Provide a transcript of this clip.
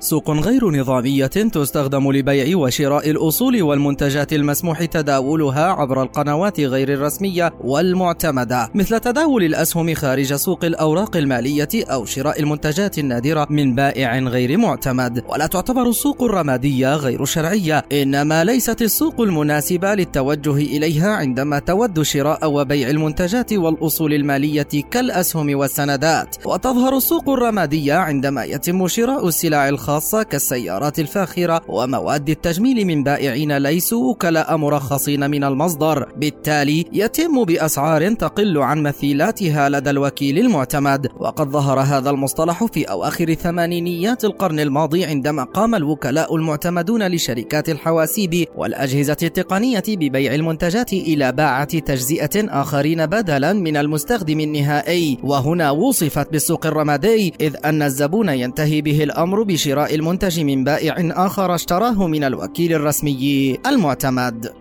سوق غير نظامية تستخدم لبيع وشراء الأصول والمنتجات المسموح تداولها عبر القنوات غير الرسمية والمعتمدة مثل تداول الأسهم خارج سوق الأوراق المالية أو شراء المنتجات النادرة من بائع غير معتمد. ولا تعتبر السوق الرمادية غير شرعية إنما ليست السوق المناسبة للتوجه إليها عندما تود شراء وبيع المنتجات والأصول المالية كالأسهم والسندات. وتظهر السوق الرمادية عندما يتم شراء السلع الخاصة الخاصة كالسيارات الفاخرة ومواد التجميل من بائعين ليسوا وكلاء مرخصين من المصدر. بالتالي يتم بأسعار تقل عن مثيلاتها لدى الوكيل المعتمد. وقد ظهر هذا المصطلح في أواخر ثمانينيات القرن الماضي عندما قام الوكلاء المعتمدون لشركات الحواسيب والأجهزة التقنية ببيع المنتجات إلى باعة تجزئة آخرين بدلا من المستخدم النهائي. وهنا وصفت بالسوق الرمادي إذ أن الزبون ينتهي به الأمر بشراء المنتج من بائع آخر اشتراه من الوكيل الرسمي المعتمد.